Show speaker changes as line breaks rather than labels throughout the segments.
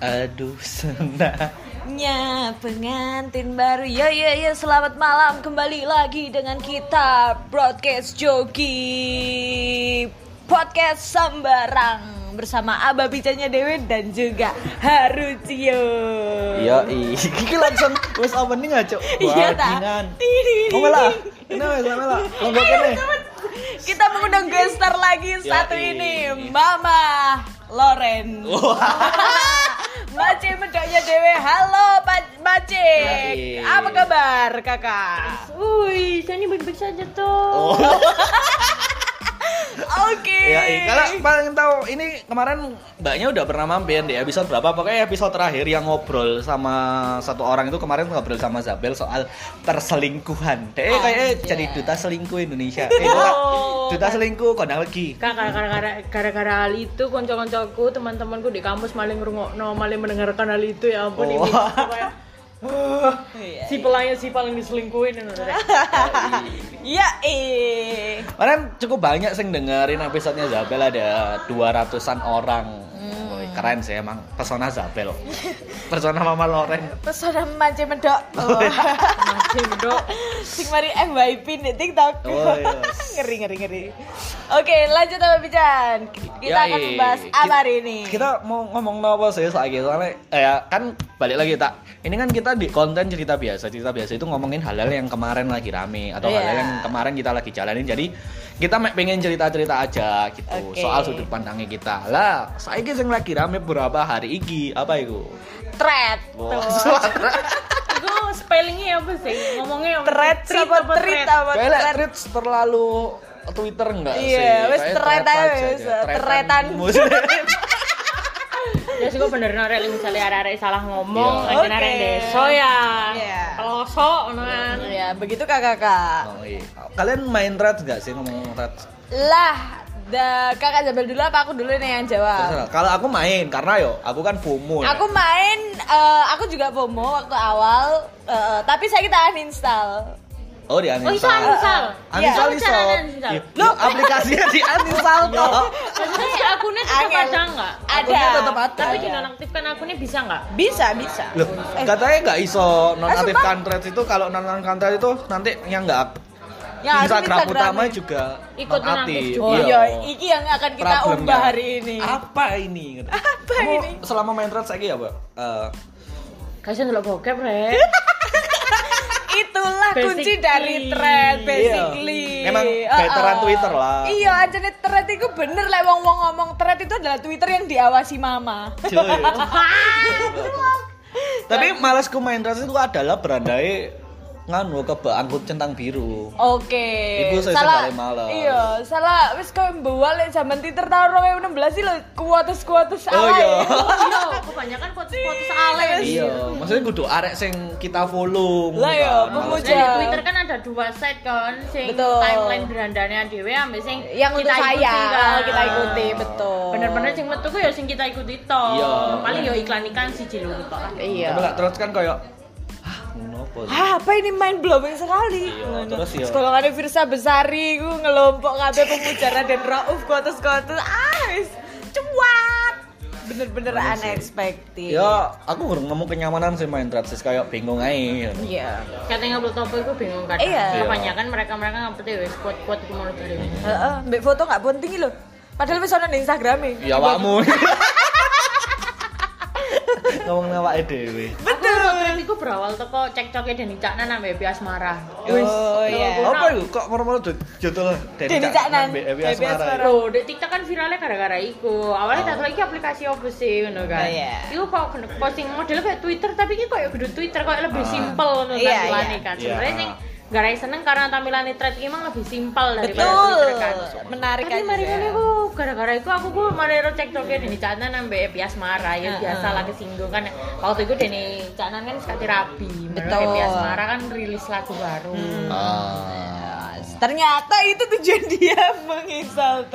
Aduh senang
Nya pengantin baru. Ya ya ya. Selamat malam. Kembali lagi dengan kita Broadcast Joki Podcast Sembarang. Bersama Aba Bicanya Dewi dan juga Harucio
Iya Iki langsung Wes opening aja
Iya tak
wes melah Lombok ini
Kita mengundang guest star lagi Satu ini Mama Loren Mace medoknya Dewe Halo Pak Mace. Apa kabar kakak?
Wih, saya ini baik-baik saja tuh.
Oh
Oke
Ya, iya. kalau paling tahu ini kemarin mbaknya udah pernah mampir di episode berapa? Pokoknya episode terakhir yang ngobrol sama satu orang itu kemarin ngobrol sama Zabel soal perselingkuhan. Deh kayaknya
Anjay.
jadi duta selingkuh Indonesia. Eh, duta,
Oh.
duta selingkuh kondang lagi.
Kak, gara-gara gara-gara hal itu konco-koncoku, teman-temanku di kampus maling ngrungokno, maling mendengarkan hal itu ya ampun
Oh.
ini kayak
Iya,
si pelanya si paling diselingkuhin ngono deh.
Ya eh
Kemarin cukup banyak sih dengerin episodenya Zabel ada 200-an orang.
Hmm.
Keren sih emang pesona Zabel. Pesona Mama Loren.
Pesona Mace medok
Oh, iya.
Masih dok.
Sing mari FYP di TikTok
Oh, iya.
Ngeri ngeri ngeri Oke lanjut sama Bican Kita
Ya,
akan
iya.
membahas apa hari ini
Kita mau ngomong apa sih soal soalnya eh, ya, kan balik lagi tak. Ini kan kita di konten cerita biasa. Cerita biasa itu ngomongin hal-hal yang kemarin lagi rame atau
Iya.
hal-hal yang kemarin kita lagi jalanin. Jadi kita pengen cerita-cerita aja gitu
Oke.
soal sudut pandangnya kita. Lah, saya yang lagi rame beberapa hari iki apa itu?
Thread Tuh.
Itu spellingnya apa sih? Ngomongnya apa?
Thread
Tweet
sama
apa
tweet
thread?
apa thread
terlalu Twitter enggak sih?
Iya, wes thread
thread
aja.
Ya sih gue bener narek misalnya arek-arek salah ngomong, lagi narek
Oke.
deso ya. Pelosok ngono kan.
Ya begitu kakak-kakak
Oh, iya. Kalian main thread enggak sih ngomong thread?
Lah da, kakak Jabel dulu apa aku dulu nih yang jawab.
Kalau aku main karena yo aku kan FOMO. ya.
Aku main, eh, aku juga FOMO waktu awal, eh, tapi saya kita uninstall.
Oh di
Oh, itu
uninstall.
uninstall.
Uninstall
Iya.
iso.
Uninstall.
Iya. Loh, aplikasinya di uninstall kok.
Maksudnya akunnya tetap
Angel.
ada nggak?
Ada.
Akunnya tetap ada.
Tapi dinonaktifkan akunnya bisa nggak?
Bisa, bisa.
Loh,
Eh,
katanya nggak iso nonaktifkan
sumpah?
thread itu kalau nonaktifkan thread itu nanti yang nggak
Yang ada
Instagram
Instagram
utama
ya.
juga
Ikut
nonaktif.
nonaktif
Oh iya, iki yang akan kita
Problemnya.
ubah hari ini.
Apa ini?
Apa
Kamu
ini?
selama main thread saya ya, Mbak? Eh,
Kasian dulu bokep, Re.
Itulah kunci dari thread, basically.
Iya. Memang veteran Twitter lah.
Iya, aja nih thread itu bener lah wong-wong ngomong thread itu adalah Twitter yang diawasi mama.
cuy. Tapi malasku main thread itu adalah berandai nganu ke angkut centang biru.
Oke.
Ibu saya
salah.
malam.
Iya, salah wis koyo mbawale zaman Twitter tahun 2016 sih lo kuotus-kuotus
Oh
alay.
iya.
Iya, kebanyakan foto-foto ale.
Iya, maksudnya kudu arek sing kita follow.
Lah, iya,
kan.
pemuja.
Nah, di Twitter kan ada dua site kan, sing
Betul.
timeline berandanya dhewe ambek sing
Yang untuk
kita
saya
ikuti kan.
kita ikuti, betul.
Bener-bener sing metu ku ya sing kita ikuti to.
Iya.
Paling ya iklan-iklan siji lho tok lah.
Iya.
Tapi nggak terus kan kayak ah ngono
Ah, apa ini mind blowing sekali.
Iya, terus ya.
Sekolahane Firsa Besari ku ngelompok kabeh pemuja Raden Rauf kuotus-kuotus. Ah, wis cuat. Bener-bener
Iya sih.
unexpected.
Ya, aku kurang nemu kenyamanan sih main thread sih kayak bingung aja.
Iya.
Katanya ngupload topo iku bingung kan.
Iya.
Kebanyakan mereka-mereka ngupload wis quote-quote iku mau dhewe.
Heeh, mbek foto gak penting lho. Padahal wis ono ning Instagram
Ya awakmu. Ngomong awake dhewe.
Betul. Thread iku berawal teko cekcoke Deni Caknan ambek Epi Asmara.
Oh iya.
Apa itu? Kok moro-moro judul
Deni Caknan,
Ebi
Ebi Asmara.
Asmara.
Loh, di TikTok kan viralnya gara-gara iku. Awalnya tak lagi aplikasi apa sih ngono kan.
Oh, iya.
Iku kok posting model kayak Twitter tapi iki kayak kudu Twitter kayak lebih
Ah.
simpel ngono
Iya,
tampilannya
iya.
kan.
Iya.
Sebenarnya sing gara seneng karena tampilannya thread iki emang lebih simpel daripada
Betul.
Kan.
Menarik
Tapi
aja.
mari ngono iku gara-gara iku aku ku mari ro cekcoke Deni Caknan ambek Epi Asmara ya biasa lah kesinggung kan. Waktu itu Deni Caknan kan sekali rapi.
Betul.
Epi Asmara kan rilis lagu baru.
Ah.
Ternyata itu tujuan dia menginstal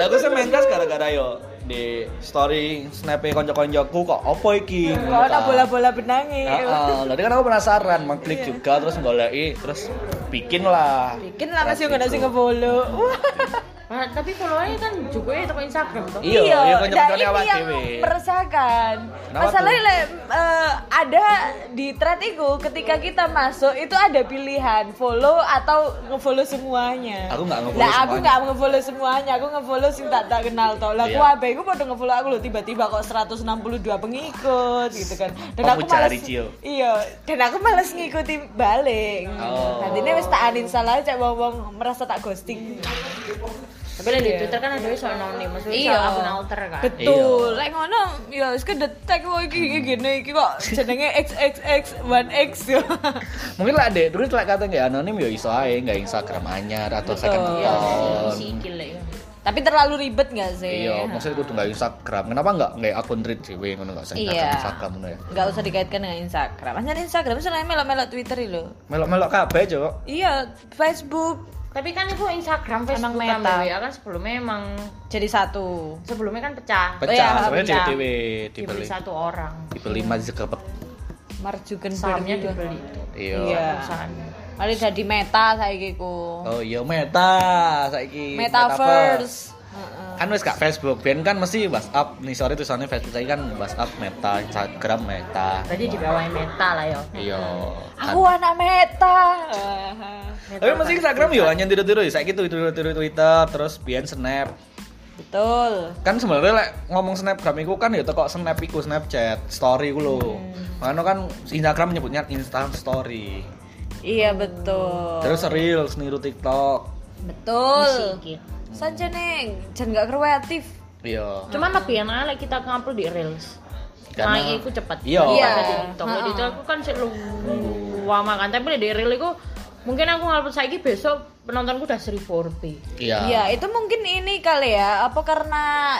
aku sih main thread gara-gara yo di story snap konco-koncoku kok opo iki?
Kok ada bola-bola benangi.
Heeh, tadi kan aku penasaran, mengklik juga terus goleki terus bikin lah.
Bikin lah masih nggak sih ngefollow.
Nah, tapi followernya kan juga ya toko Instagram tuh.
Iya, iya,
nah
konco-koncone
ini
awak
yang
dhewe.
meresahkan. Masalahnya le, eh, ada di thread itu ketika kita masuk itu ada pilihan follow atau ngefollow semuanya.
Aku nggak nge-follow
Lah aku nggak ngefollow semuanya, aku ngefollow sing tak tak kenal toh. Lah
Iya.
aku abe aku pada ngefollow aku loh tiba-tiba kok 162 pengikut gitu kan. Dan aku malas
Cio.
Iya, dan aku males ngikuti balik.
Oh.
Nanti ini wis tak uninstall aja wong-wong merasa tak ghosting.
Tapi lah di
Iya.
Twitter kan ada soal anonim, maksudnya
Iya.
soal akun alter kan.
Betul. Lek ngono ya wis kedetek kok iki iki gini iki kok jenenge XXX1X ya.
Mungkin lah deh, terus lah kata nggak anonim ya iso ae, nggak Instagram anyar atau second
Iya,
account.
Tapi terlalu ribet nggak sih?
Iya, maksudnya kudu nggak Instagram. Kenapa nggak nggak akun tweet sih, ngono nggak usah
Iya.
Instagram ngono ya.
Nggak usah dikaitkan dengan Instagram. Maksudnya Instagram selain melok-melok Twitter lho.
Melok-melok kabeh, Cok.
Iya, Facebook
Tapi kan itu Instagram,
Emang
Facebook,
meta.
kan WA kan sebelumnya emang
jadi satu.
sebelumnya kan pecah.
Pecah,
iya,
sebenarnya
pecah.
Dibeli
dibeli.
satu orang.
Dibeli Zuckerberg.
Mark Zuckerberg
Sahamnya
juga.
dibeli.
Iya.
Iya. Mari jadi meta saiki ku.
Oh iya Meta saiki.
Metaverse. Heeh.
Kan wis gak Facebook, ben kan mesti WhatsApp. Nih sore tulisannya Facebook saya kan WhatsApp Meta, Instagram Meta.
Berarti di bawah meta lah ya.
Iya. Kan.
Aku anak meta.
Meta
Tapi mesti
kan.
Instagram yo hanya tiru-tiru ya. Saiki tiru-tiru Twitter, terus biyen Snap.
Betul.
Kan sebenarnya lek ngomong Snapgram iku kan ya teko Snap iku Snapchat, story ku lho. Makanya kan Instagram nyebutnya Instant Story.
Iya betul.
Terus Reels niru TikTok.
betul.
Sikit.
Saja neng, jangan gak kreatif.
Iya.
Cuman lebih enak lah kita ngupload di Reels.
Karena-
Nah, itu cepat.
Iya.
Iya.
di TikTok. Kalau di TikTok aku kan sih lama kan, tapi di Reel itu mungkin aku ngupload saiki besok penontonku udah 1000 lebih.
Iya.
Iya, itu mungkin ini kali ya. Apa karena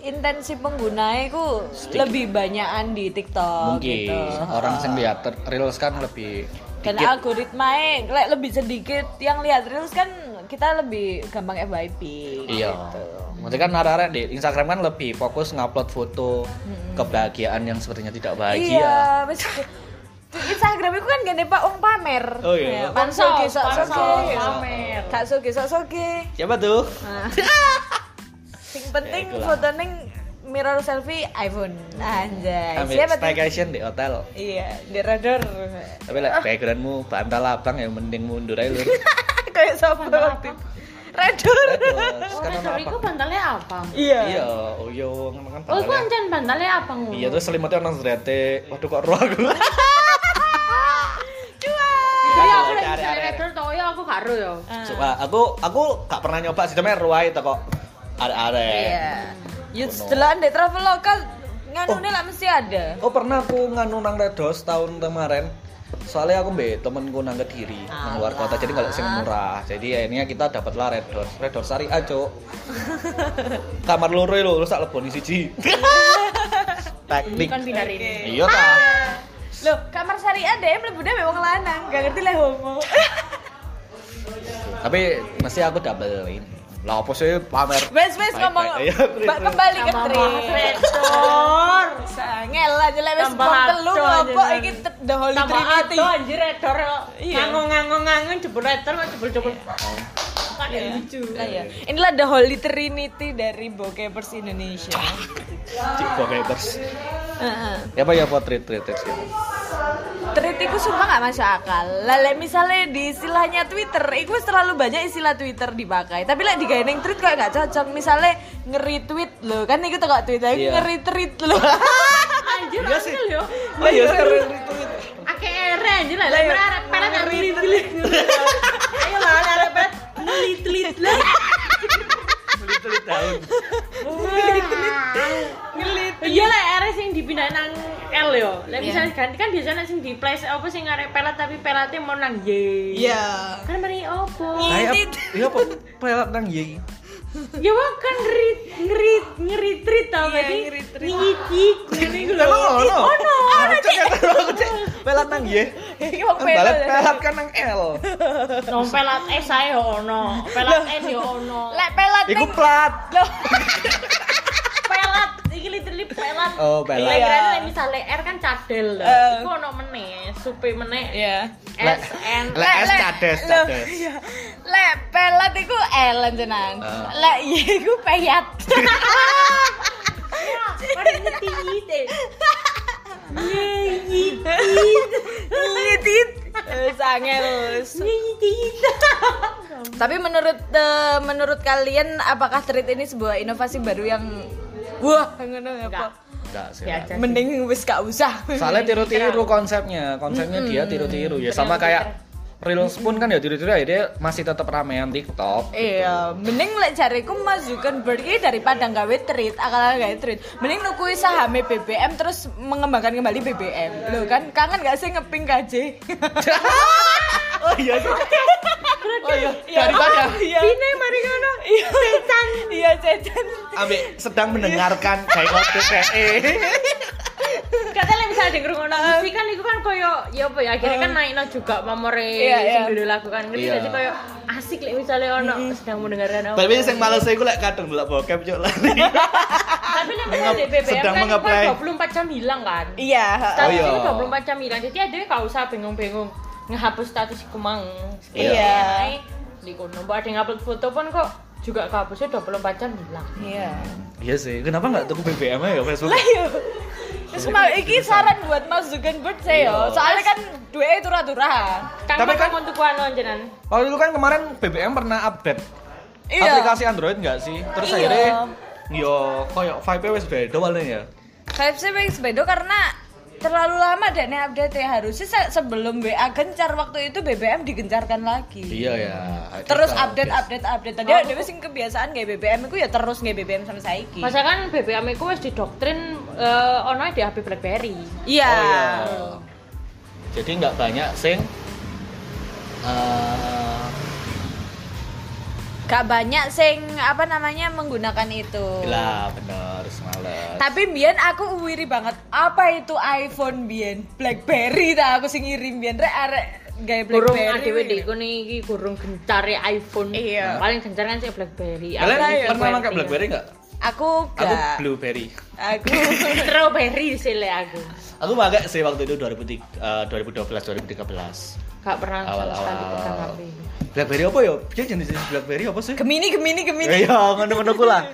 intensi pengguna itu lebih banyakan di TikTok
Mungkin
gitu.
orang yang lihat Reels kan lebih
Dan lek lebih sedikit yang lihat reels kan kita lebih gampang FYP.
Iya.
Gitu.
Maksudnya kan arah di Instagram kan lebih fokus ngupload foto kebahagiaan yang sepertinya tidak bahagia.
Iya, Instagram itu kan gak pak wong pamer.
Oh iya.
Ya, Pansos
Pansos,
sok sok
pansos, pamer.
Kak soge sok soge.
Siapa tuh?
Nah. Sing penting
Ya,
foto neng mirror selfie iPhone. Anjay.
Ambil
Siapa tuh?
staycation di hotel.
Iya, di radar.
Tapi lah backgroundmu bantal abang ya mending mundur aja lu.
Kayak siapa
Bantal
waktu
apa?
itu?
Terus
Oh, Redor
apa?
itu bantalnya apa?
Iya.
Iya, oh iya, ngono kan
Oh, itu
bantalnya.
ancan bantalnya apa ngono?
Iya terus selimutnya orang zrete. Waduh kok roh aku.
Jadi
Ada,
aku
ada,
lagi misalnya. Redor tau ya aku gak ero ya.
Coba aku aku gak pernah nyoba sih cuma ruai itu kok. Ada-ada.
Iya. Ya setelah di travel lokal nganune lah mesti ada.
Oh pernah aku nganu nang Redos tahun kemarin. Soalnya aku mbak temenku nang kediri nang luar kota jadi kalau sing murah. Jadi ya ini kita dapatlah Redos. Redos sari aja. Kamar loro lho, terus tak leboni siji. Teknik.
Kan pindah ini.
Iya ta.
Loh, kamar syariah deh mlebu dhewe wong lanang, gak ngerti lah homo.
Tapi mesti aku double ini. Lah apa sih pamer?
Wes wes ngomong.
Iya,
Mbak, kembali ke Tri.
Redor.
Sangel aja lah
Tambah
wong telu
aja.
iki the holy
Tambah
trinity.
ado anjir Redor.
Iya.
Ngangung-ngangung-ngangung jebul Redor jebul jebul. Kan
Iya.
lucu.
Ya. Inilah the holy trinity dari bokepers Indonesia.
Cik Bokepers. Ya apa ya potret tweet tweet gitu.
Tweet itu sumpah gak masuk akal. Lale misalnya di istilahnya Twitter, itu terlalu banyak istilah Twitter dipakai. Tapi lek digawe ning tweet kok gak cocok. Misalnya nge-retweet lho, kan itu kok Twitter
Iya.
nge-retweet lho.
Anjir
Iya sih. Oh iya sekarang
Akeh ere anjir lah.
Lah, iya.
Lah arep pelet telit. Ayo lah arep pelet telit lah.
Tweet tahun.
Ngelit. Iya lah ere sing dipindahin nang L yo. Lah misalnya ganti kan biasanya sing di place apa sing arep pelet tapi peletnya mau nang Y.
Iya.
Kan mari opo?
Nah, ya, ya apa pelat nang ye.
Ya wah kan ngerit ngerit ngeritrit tau
Iya,
berarti
ngeritrit.
ngicik ngene lho.
Emang ono?
Oh no.
Cek aku cek pelat nang ye.
Iki wong
balet pelat kan nang L.
No pelat S ae ono. Pelat N yo ono.
Lek pelat
Iku plat.
Iki literally pelat.
Oh, pelat.
Iya. Kan misalnya R kan cadel lho.
Eh.
Iku ono meneh, supe meneh.
Iya.
S N
Lek S cades,
iya. Lek pelet pelat iku Ellen jenengan.
Ah.
Lah iya iku peyat.
Mari ngetit.
Ngitit. Sangel. Tapi menurut eh, menurut kalian apakah treat ini sebuah inovasi baru yang wah ngono apa?
Enggak.
Enggak sih. Pak.
Mending wis gak usah.
Soalnya tiru-tiru konsepnya, konsepnya dia tiru-tiru ya sama kayak Reels pun kan ya tiru-tiru akhirnya masih tetap ramean TikTok.
Iya, mending lek jariku Mas Zuckerberg daripada gawe treat, akal gawe treat. Mending nukui saham BBM terus mengembangkan kembali BBM. Loh kan kangen gak sih ngeping KJ?
Oh iya sih. Oh iya, daripada
Iya.
Ini mari ngono.
Iya, cecan. Iya, cecan.
Ambek sedang mendengarkan kayak eh.
Katanya misalnya di ngrungokno musik kan itu kan koyo ya apa ya akhirnya kan naikno juga pamore
Iya, iya.
sing dulu lakukan. Ngerti
Iya.
jadi koyo asik lek misalnya ono sedang mendengarkan apa.
Tapi sing males iku lek kadang delok bokep cuk lah.
Tapi nek misalnya di BBM
sedang
kan itu
mengapply.
kan 24 jam hilang kan.
Iya,
Status
iya.
itu 24 jam hilang. Jadi ada gak usah bingung-bingung ngehapus status iku mang.
Iya.
Di kono mbok ada ngupload foto pun kok juga kehapusnya 24 jam hilang.
Iya.
Iya sih, kenapa nggak tuku BBM ya Facebook?
Terus mau iki saran buat Mas Zuckerberg saya,
Iya.
soalnya kan duwe turah-turah.
Kang
Tapi
Tapi
kan-
kan untuk kuano jenengan.
Waktu itu kan kemarin BBM pernah update
Iya.
aplikasi Android nggak sih? Terus
Iya.
akhirnya yo koyo vibe wis beda awalnya ya.
Saya sih wis beda karena terlalu lama dan update ya harusnya se- sebelum WA gencar waktu itu BBM digencarkan lagi.
Iya ya.
Terus update update update tadi ada sing kebiasaan kayak BBM itu ya terus nggak BBM sampai saiki.
Masa kan BBM itu wis didoktrin eh ono di HP BlackBerry.
Iya.
Oh iya. Jadi nggak banyak sing eh
Gak banyak sing apa namanya menggunakan itu.
lah bener males.
Tapi Bian aku wiri banget. Apa itu iPhone Bian? BlackBerry ta aku sing ngirim Bian rek arek gawe
Gurung
BlackBerry.
adewe di kono iki gurung gencare iPhone.
Iya.
Paling gencar kan sih BlackBerry.
Kalian
ya?
pernah pakai BlackBerry nggak?
Aku
Aku
gak.
Blueberry.
Aku
Strawberry sih le aku.
Aku pakai sih waktu itu 2003, eh, 2012 2013.
Gak pernah
Awal-awal.
HP.
BlackBerry apa ya? Dia jenis BlackBerry apa sih?
Gemini Gemini Gemini.
Iya, ngono-ngono ku lah.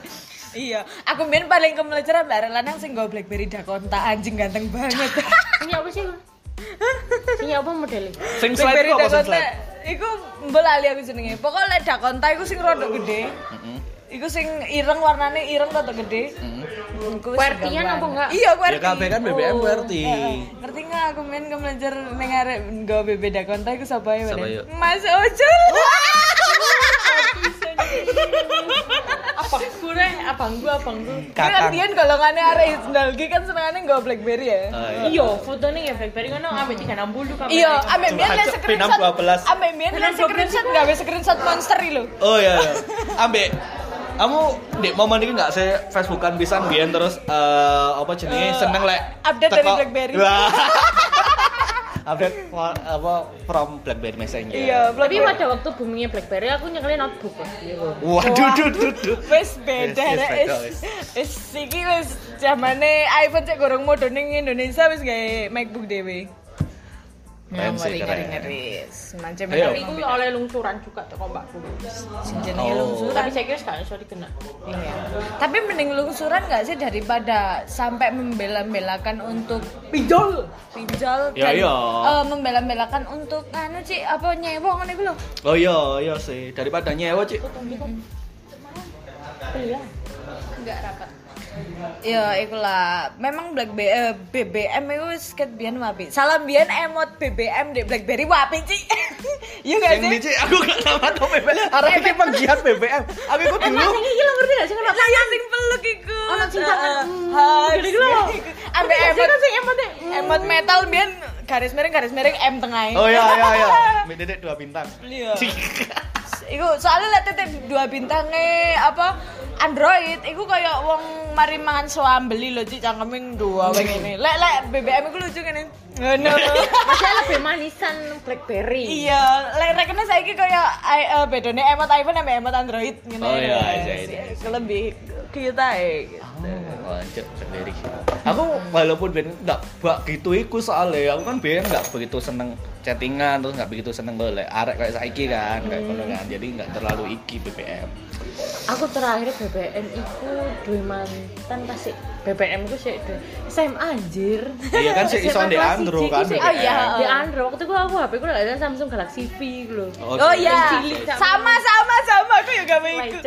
Iya, aku main paling kemelecer arek lanang sing nggo BlackBerry Dakonta anjing ganteng banget.
Ini apa sih? Ini apa modelnya?
Sing slide
BlackBerry
ku apa sing
Dakonta
slide?
iku mbel lali aku jenenge. Pokoknya Dakonta iku sing rada gede.
Heeh.
Iku sing ireng warnane ireng rada gede.
QWERTY-an
gampang
apa enggak?
Iya, QWERTY.
Ya kabeh kan BBM
Oh,
QWERTY.
heeh. Ngerti enggak aku main kemelecer ning arek nggo BB Dakonta iku sapa ya? Mas Ojol.
Apa gue? Abangku, abangku.
Kan
Kakang.
Dian golongane arek nostalgia kan senengane nggo BlackBerry ya.
Ah, iya.
Iya, fotonya ya BlackBerry kan ambek 360 kamera.
Iya, ambek biyen
aja
screenshot.
P612.
Ambek biyen liat screenshot gawe screenshot monster lho.
Oh iya, iya. Ambek kamu di momen ini nggak saya Facebookan bisa biyen terus eh, apa jenenge seneng lek
update dari BlackBerry.
Update for- apa from BlackBerry Messenger.
Iya,
Tapi pada waktu boomingnya BlackBerry aku nyekelin notebook lah.
Waduh, duh, duh, duh.
Wis beda
Wis wis
iki wis zamane iPhone cek gorong modo ning Indonesia wis gawe MacBook dhewe.
Keren sih, keren. Ayo.
Tapi aku oleh lungsuran juga teko mbakku.
jenenge
Oh.
lungsuran.
Tapi saya kira sekarang iso dikena.
Iya. Tapi mending lungsuran nggak sih daripada sampai membela-belakan untuk pinjol, pinjol
Ya,
dan,
iya.
eh, membela-belakan untuk anu sih apa nyewa ngono iku lho.
Oh iya, iya sih. Daripada nyewa, Cik.
Iya.
Enggak rapat. Ya, ikulah. Memang Black B- eh, BBM itu wis ket biyen wapi. Salam biyen emot BBM di BlackBerry wapi, Ci. Iya gak sih?
di Cik, aku gak nama tau BBM. Arah ini penggiat BBM. Aku ikut dulu.
Mas iki lo ngerti gak sih kenapa?
Lah ya sing peluk iku.
Ono lho.
Ambek
Ngerti gak sih
emot
kan sing emotnya?
emot metal biyen garis miring garis miring M tengah.
Oh iya, iya, iya. Mbak Dedek dua bintang.
Iya. Iku soalnya liat titip dua bintangnya apa Android, iku kayak wong mari mangan soam beli loh cik cangkeming dua weng ini. Lek lek BBM iku lucu ngene. Ngono.
Masih lebih manisan BlackBerry.
iya, lek rekene saiki kayak i- eh, bedone emot iPhone sama emot Android ngene.
Oh, iya, iya, iya.
Iku lebih kita ya gitu.
Oh, anjir, sendiri. Aku walaupun ben nggak begitu iku soalnya. Aku kan ben nggak begitu seneng chattingan terus nggak begitu seneng golek arek kayak saiki kan kayak ngono kan. Jadi nggak terlalu iki BBM
aku terakhir BBM iku duwe mantan pasti BBM ku sih SMA anjir.
Iya kan sih iso di Andro kan,
oh iya di Andro. Waktu itu aku HP ku ada Samsung Galaxy V ku lho.
Oh iya, sama sama. sama aku juga mau ikut.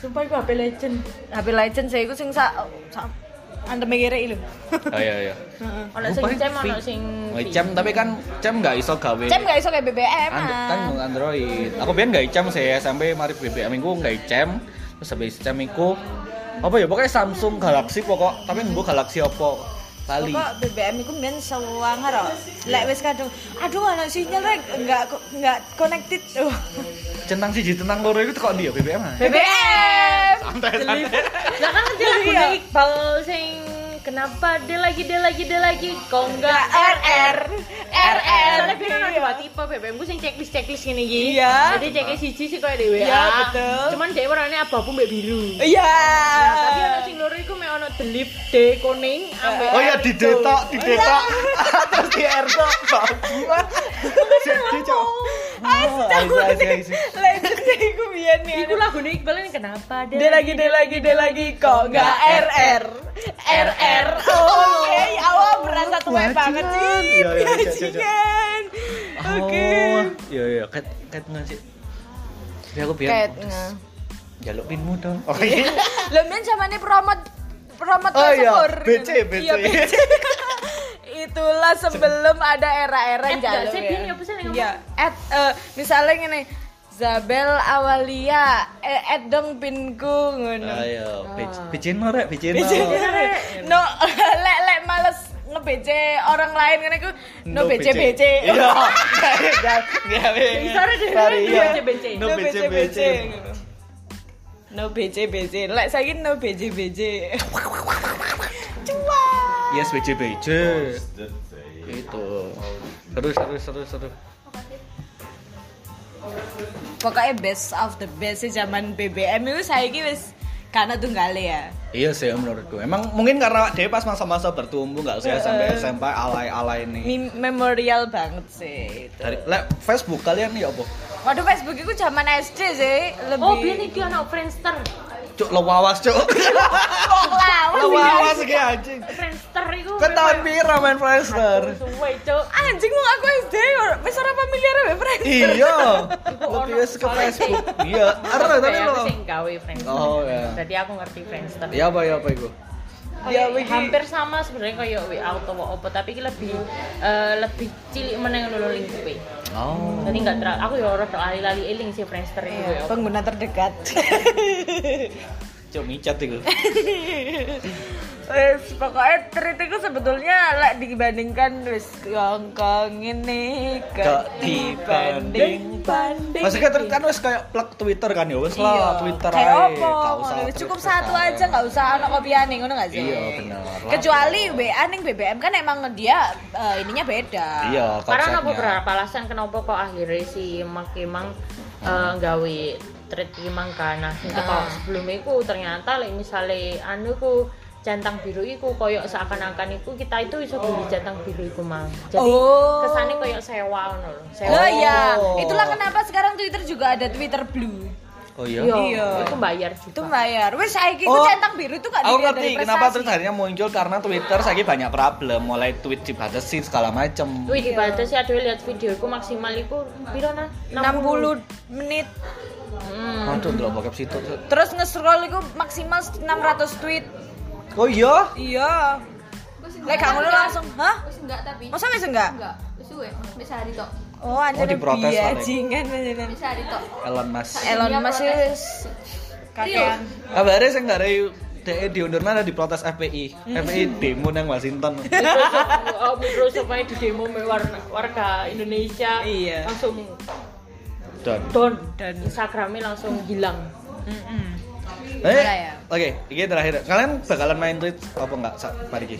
Sumpah iku HP Legend
HP Legend saya ikut sing sa, sa anda mikirnya itu.
oh iya iya
ono sing cem ono sing
cem tapi kan cem nggak iso gawe
Cem gak iso kayak BBM.
And,
ah.
kan Android. Aku biar nggak cem sih sampai mari BBM aku nggak cem. Terus habis cem aku apa ya pokoknya Samsung Galaxy pokok tapi nggak Galaxy apa kali.
Kok BBM iku mbiyen sewanger kok. Lek wis kadung aduh ana sinyal rek enggak enggak connected. Oh.
Centang siji tentang loro itu kok dia BBM ah.
BBM.
Santai santai.
lah kan ngerti lagu
Iya.
Iqbal sing kenapa dia lagi dia lagi dia lagi kok enggak
RR RR.
Soalnya kan ada dua tipe BBM ku sing checklist checklist gini gini.
Iya.
Jadi checklist siji sih kayak di WA.
Iya, betul.
Cuman dia warnanya abu-abu mbak biru.
Iya.
Nah, tapi ono sing loro iku mek ono delip D kuning ambek
Oh iya di detok, di detok. Terus di erso bagus. Jadi. Oh, ayo.
Legend iku biyen nih.
Iku lagu Iqbal ini kenapa
Dia lagi, dia lagi, dia lagi kok nggak RR RR Oke, awal berasa tua banget sih
Iya, iya, iya.
Bajingan Oke
Oh, iya iya, ket ket nggak sih? Jadi aku biar
Ket nge.
jaluk pinmu dong. Oh iya.
Lah men zamane promot promot
Oh iya. BC, BC.
Iya, BC. Itulah sebelum ada era-era jalur ya. Iya, at eh, misalnya gini Zabel Awalia, eh, at dong pinku ngono.
Ayo, bicin no rek, bicin no.
BC. No, lek lek males nge-BC orang lain kan aku no BC BC.
Iya. Enggak, enggak.
Sore deh,
Sorry,
no
iya.
BC, BC.
No BC BC.
No BC BC. Lek saiki no BC BC. Cuma.
Yes, BC BC. Itu. Seru seru seru seru.
Pokoknya best of the best sih zaman BBM itu saiki wis karena tunggale ya.
Iya sih menurutku. Emang mungkin karena dia pas masa-masa bertumbuh nggak sih sampai SMP alay-alay nih.
Memorial banget sih itu.
Dari lek Facebook kalian ya apa?
Waduh Facebook itu zaman SD sih lebih.
Oh, biar iki ono Friendster.
Cuk lewawas cuk.
Wong lawas
Lewawas iki anjing.
Friendster iku.
Kan tahun pira main Friendster?
Suwe, Cuk.
Anjing mau aku SD wis ora familiar ya, Friend.
Iya.
Iku
Lebih wis ke. Facebook. Iya. Ada tapi lo.
aku sing gawe Friendster.
Oh ya.
Jadi aku ngerti Friendster.
Ya apa ya apa itu?
Ya, begini.
hampir sama sebenarnya kayak WA atau apa tapi iki lebih eh, lebih cilik meneng lho lingkupe.
Oh.
Jadi enggak terlalu aku ya ora lali-lali eling sih Friendster itu
Iya,
ya.
pengguna terdekat.
Cuk micat itu.
Wes pokoknya treat itu sebetulnya lek dibandingkan wis kongkong ini
Gak dibanding.
banding.
Maksudnya ter- kan wis kayak plug Twitter kan ya wis lah Twitter
Kayak
ae.
opo?
Terus
Cukup satu aja nggak usah ono kopiane ngono gak sih?
Iya, bener.
Kecuali WA ning BBM kan emang dia eh, ininya beda.
Iya,
Karena
konsepnya.
beberapa alasan kenapa kok akhirnya si Mak Imang eh, gawe thread Imang kan. Nah, sing teko
Ah.
sebelum itu ternyata lek misale anu ku centang biru iku koyok seakan-akan iku kita itu iso beli centang biru iku mang. Jadi
Oh.
kesannya koyok sewa ngono lho. Sewa.
Oh iya,
Oh.
itulah kenapa sekarang Twitter juga ada Twitter Blue.
Oh iya.
Iya,
Iya.
itu bayar juga.
Itu bayar. Wes saiki ku
Oh,
centang biru itu gak
Aku ngerti kenapa terus akhirnya muncul karena Twitter lagi banyak problem, mulai tweet dibatasi segala macem.
Wih, dibatasi ada lihat videoku maksimal iku piro nah?
60 menit.
Hmm.
Aduh, ndelok bokep situ.
Terus nge-scroll itu maksimal 600 tweet.
Oh iya?
Iya. Lek gak ngono langsung, hah?
Wis enggak tapi.
Masa wis enggak?
Enggak, wis suwe, wis hari tok.
Oh, anjir
diprotes lah,
bajingan bajingan.
Wis hari tok.
Elon Musk.
Elon Musk
protes.
wis kakean.
Kabarnya sing dari DE diundur ada diprotes FPI. FPI demo nang Washington.
Microsoft, oh, Microsoft aja di demo warga Indonesia
Iya.
langsung
Dan
down
Dan-
Instagramnya langsung hilang
Gila ya.
Oke, ini terakhir. Kalian bakalan main tweet apa enggak saat ini?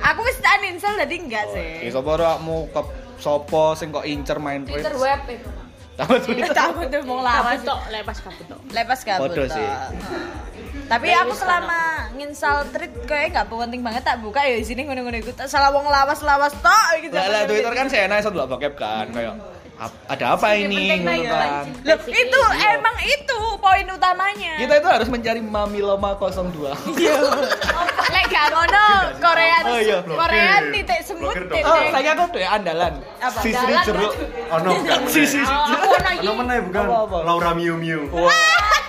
Aku wis tak uninstall jadi enggak
Oke,
sih.
sapa ora mau ke sopo sing kok incer main tweet?
Twitter web itu.
Tahu Twitter.
Takut tuh mau
kabut
lawas.
tok lepas kabut tok
Lepas kabut.
Podo sih.
Tapi aku selama nginstal tweet kayak nggak penting banget tak buka ya di sini ngono-ngono iku tak salah wong lawas-lawas tok gitu.
Lah Twitter kan saya naik satu bokep kan kayak "Ap- ada apa ini ngono
ya.
kan.
Loh, itu emang itu poin utamanya.
Kita itu harus mencari Mamiloma 02.
Lek gak ngono, Korea
Oh, iya.
Korea titik semut titik.
Oh, saya aku tuh ya andalan.
Apa?
Sisri
Andalan
jeruk.
Ono bukan.
Oh, aku ono iki.
Ono meneh bukan. Laura Miu Miu.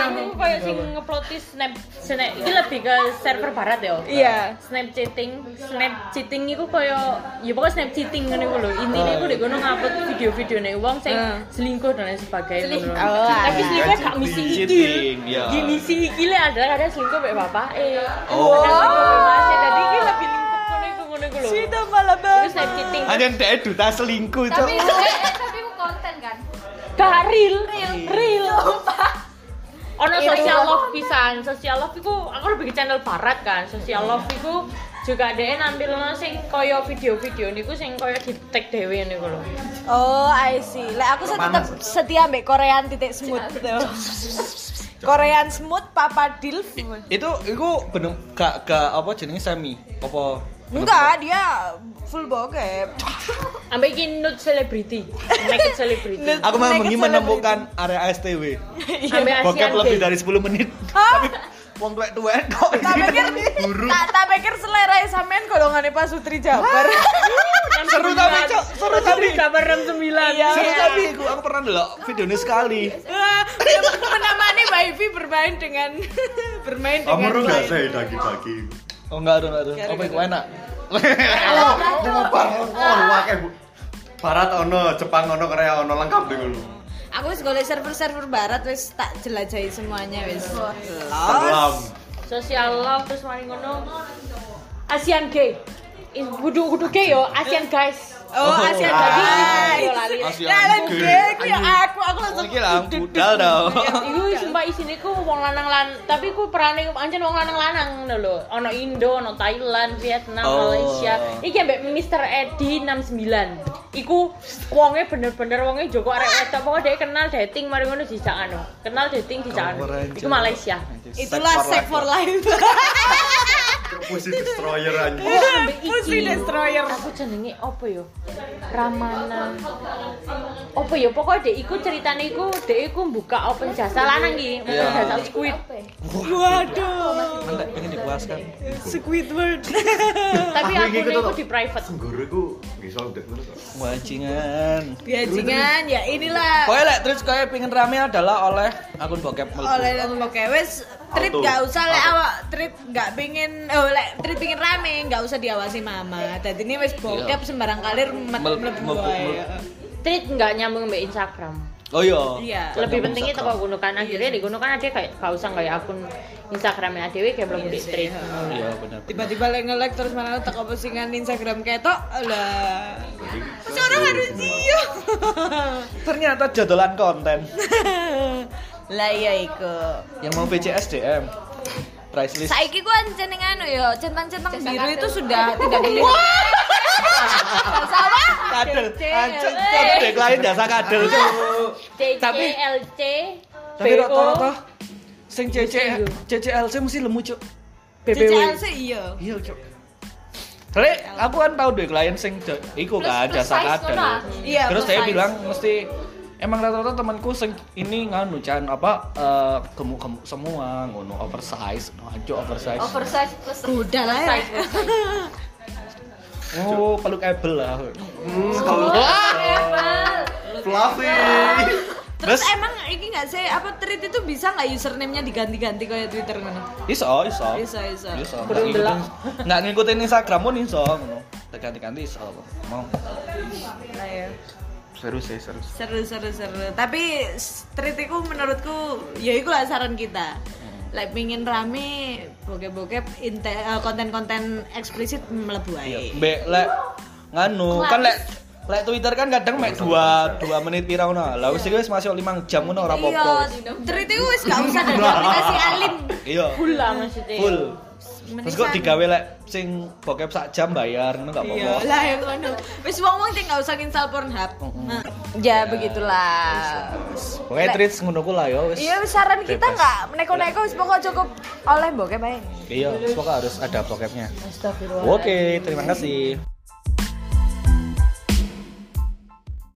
aku kayak sing ngeploti snap snap iki lebih ke server barat ya.
Iya.
Snap chatting, snap cheating iku koyo ya pokoknya snap cheating ngene iku lho. Intine iku dek kono ngupload video-video wong sing
Hmm.
selingkuh dan lain sebagainya.
Oh,
Tapi selingkuh gak misi iki.
Cheating, ya.
Gini misi iki le adalah kadang selingkuh mek bapak eh.
Oh.
Jadi iki lebih lingkup ngono iku iku lho.
Malah
Itu
banget.
snap cheating.
Hanya dia duta selingkuh, Cok.
Tapi tapi aku konten kan.
Gak real, real. Ono
Itu.
social love pisan, social love iku aku lebih ke channel barat kan. Social love iku juga dia nampil sing koyo video-video niku sing koyo di tag dhewe niku lho.
Oh, I see. Lek aku tetap setia mbek Korean titik smooth tuh. Korean smooth Papa Dilf.
Itu itu bener gak gak apa jenenge semi. Apa
Enggak, dia full bokep.
Ambek iki nude celebrity, naked celebrity.
Aku memang ingin menemukan area STW. Bokep lebih dari 10 menit. Tapi wong tuwek-tuwek kok.
Tak pikir tak tak pikir selera sampean golongane Pak Sutri Jabar.
Seru tapi, Cok. Seru tapi.
Kabar 69.
Iya.
Seru tapi aku, aku pernah delok videonya sekali.
Wah, menemani Mbak Ivi bermain dengan bermain dengan
Kamu ru gak
baik.
Oh enggak, enggak, enggak. Apa itu enak?
Oh, mau banget. Oh, wae Bu. Barat ono, Jepang ono, Korea ono lengkap deh ngono.
Aku wis golek server-server barat wis tak jelajahi semuanya wis.
Tenggelam.
Social love terus mari ngono. Asian gay. Kudu kudu gay yo, Asian guys.
Oh, Asia.
Yo lali.
Asian Gay.
gay ku ya aku aku langsung
Iki lah budal tau.
Iku sumpah isine ku wong lanang lan, tapi ku perane ancen wong lanang-lanang ngono lho. Ono Indo, ono Thailand, Vietnam,
Oh.
Malaysia. Iki ambek Mr. Edi 69. Iku wonge bener-bener wonge Joko arek wedok pokoke dia kenal dating mari ngono dijak anu. Kenal dating dijak anu. Iku. Malaysia.
itulah sex for life.
Pussy destroyer anjing.
Ambek
Pussy
iki.
destroyer.
Aku jenenge apa yo? Ramana. Apa yo? Pokoknya dek iku ceritane iku dek iku buka open jasa lanang iki, open
Iya.
jasa squid.
Waduh.
Mana pengen dipuaskan.
Squidward.
Tapi
Aku
aku iku
tuh-
di private.
Senggoro iku iso ndek ngono kok.
Wajingan.
Biajingan ya inilah
Pokoknya lek terus kayak pengen rame adalah oleh akun bokep mlebu.
oleh dan bokep wis trip
Auto.
gak usah lek awak trip gak pengen oh lek trip pengen rame gak usah diawasi mama tadi ini wis bokep sembarang kali met
Mel-
mlebu
mlebu-
wae.
Treat nggak nyambung sama Instagram.
Oh iya.
Iya.
Lebih penting itu kok gunakan akhirnya di gunakan ada kayak gak usah kayak akun Instagramnya ADW kayak belum di treat.
Iya benar.
tiba-tiba lek nge-like terus malah tak postingan Instagram ketok lah seorang harus iya
Ternyata jodolan konten
lah iya iku
yang mau VCS DM. Price list.
saiki ku ancen yang anu ya centang-centang biru
kadel.
itu sudah tidak boleh sama
Kadel. Jadi dek lain jasa kadel. Cuk. Tapi-
L C
Tapi rata-rata sing CC. CCLC mesti lemu, Cuk.
BBW.
CCLC iya
Iya, Cuk. Soalnya aku kan tahu deh klien sing iku kan jasa
ngono ah.
iya
Terus saya bilang mesti emang rata-rata temanku sing ini nganu can apa eh, gemuk-gemuk semua ngono oversize, no, anjo oversize.
Oversize plus
udah lah ya.
Oh, peluk Apple lah.
Hmm, kalau fluffy.
Terus
Terus-
emang ini nggak sih apa tweet itu bisa nggak username-nya diganti-ganti kayak Twitter ngono?
Iso, iso. Iso.
Belum
ngikutin,
belak.
nggak ngikutin Instagram pun iso ngono. Ganti-ganti iso. Mau.
Nah, ya.
Seru sih, seru.
Seru seru seru. Tapi street itu menurutku ya itu lah saran kita. Like pingin rame bokep-bokep eh, konten-konten eksplisit mlebu
Iya.
ae.
Mbek lek nganu kan lek lek Twitter kan kadang mek 2 2 menit pira ngono. Lah wis iki wis masuk 5 jam ngono ora
Iya,
apa-apa.
tweet itu wis gak usah dari aplikasi alim.
Iya.
Full lah maksudnya.
Full. Terus kok digawe lek sing bokep sak jam bayar ngono gak
Iya
apa-apa.
lah yang ngono. Wis wong-wong sing gak usah install Pornhub. Nah, Ya begitulah.
Pokoknya treat ngono ku lah ya wis.
Iya saran kita nggak neko-neko wis pokok cukup oleh bokep ae.
Iya, pokoknya harus ada bokepnya.
Astagfirullah.
Oke, terima kasih.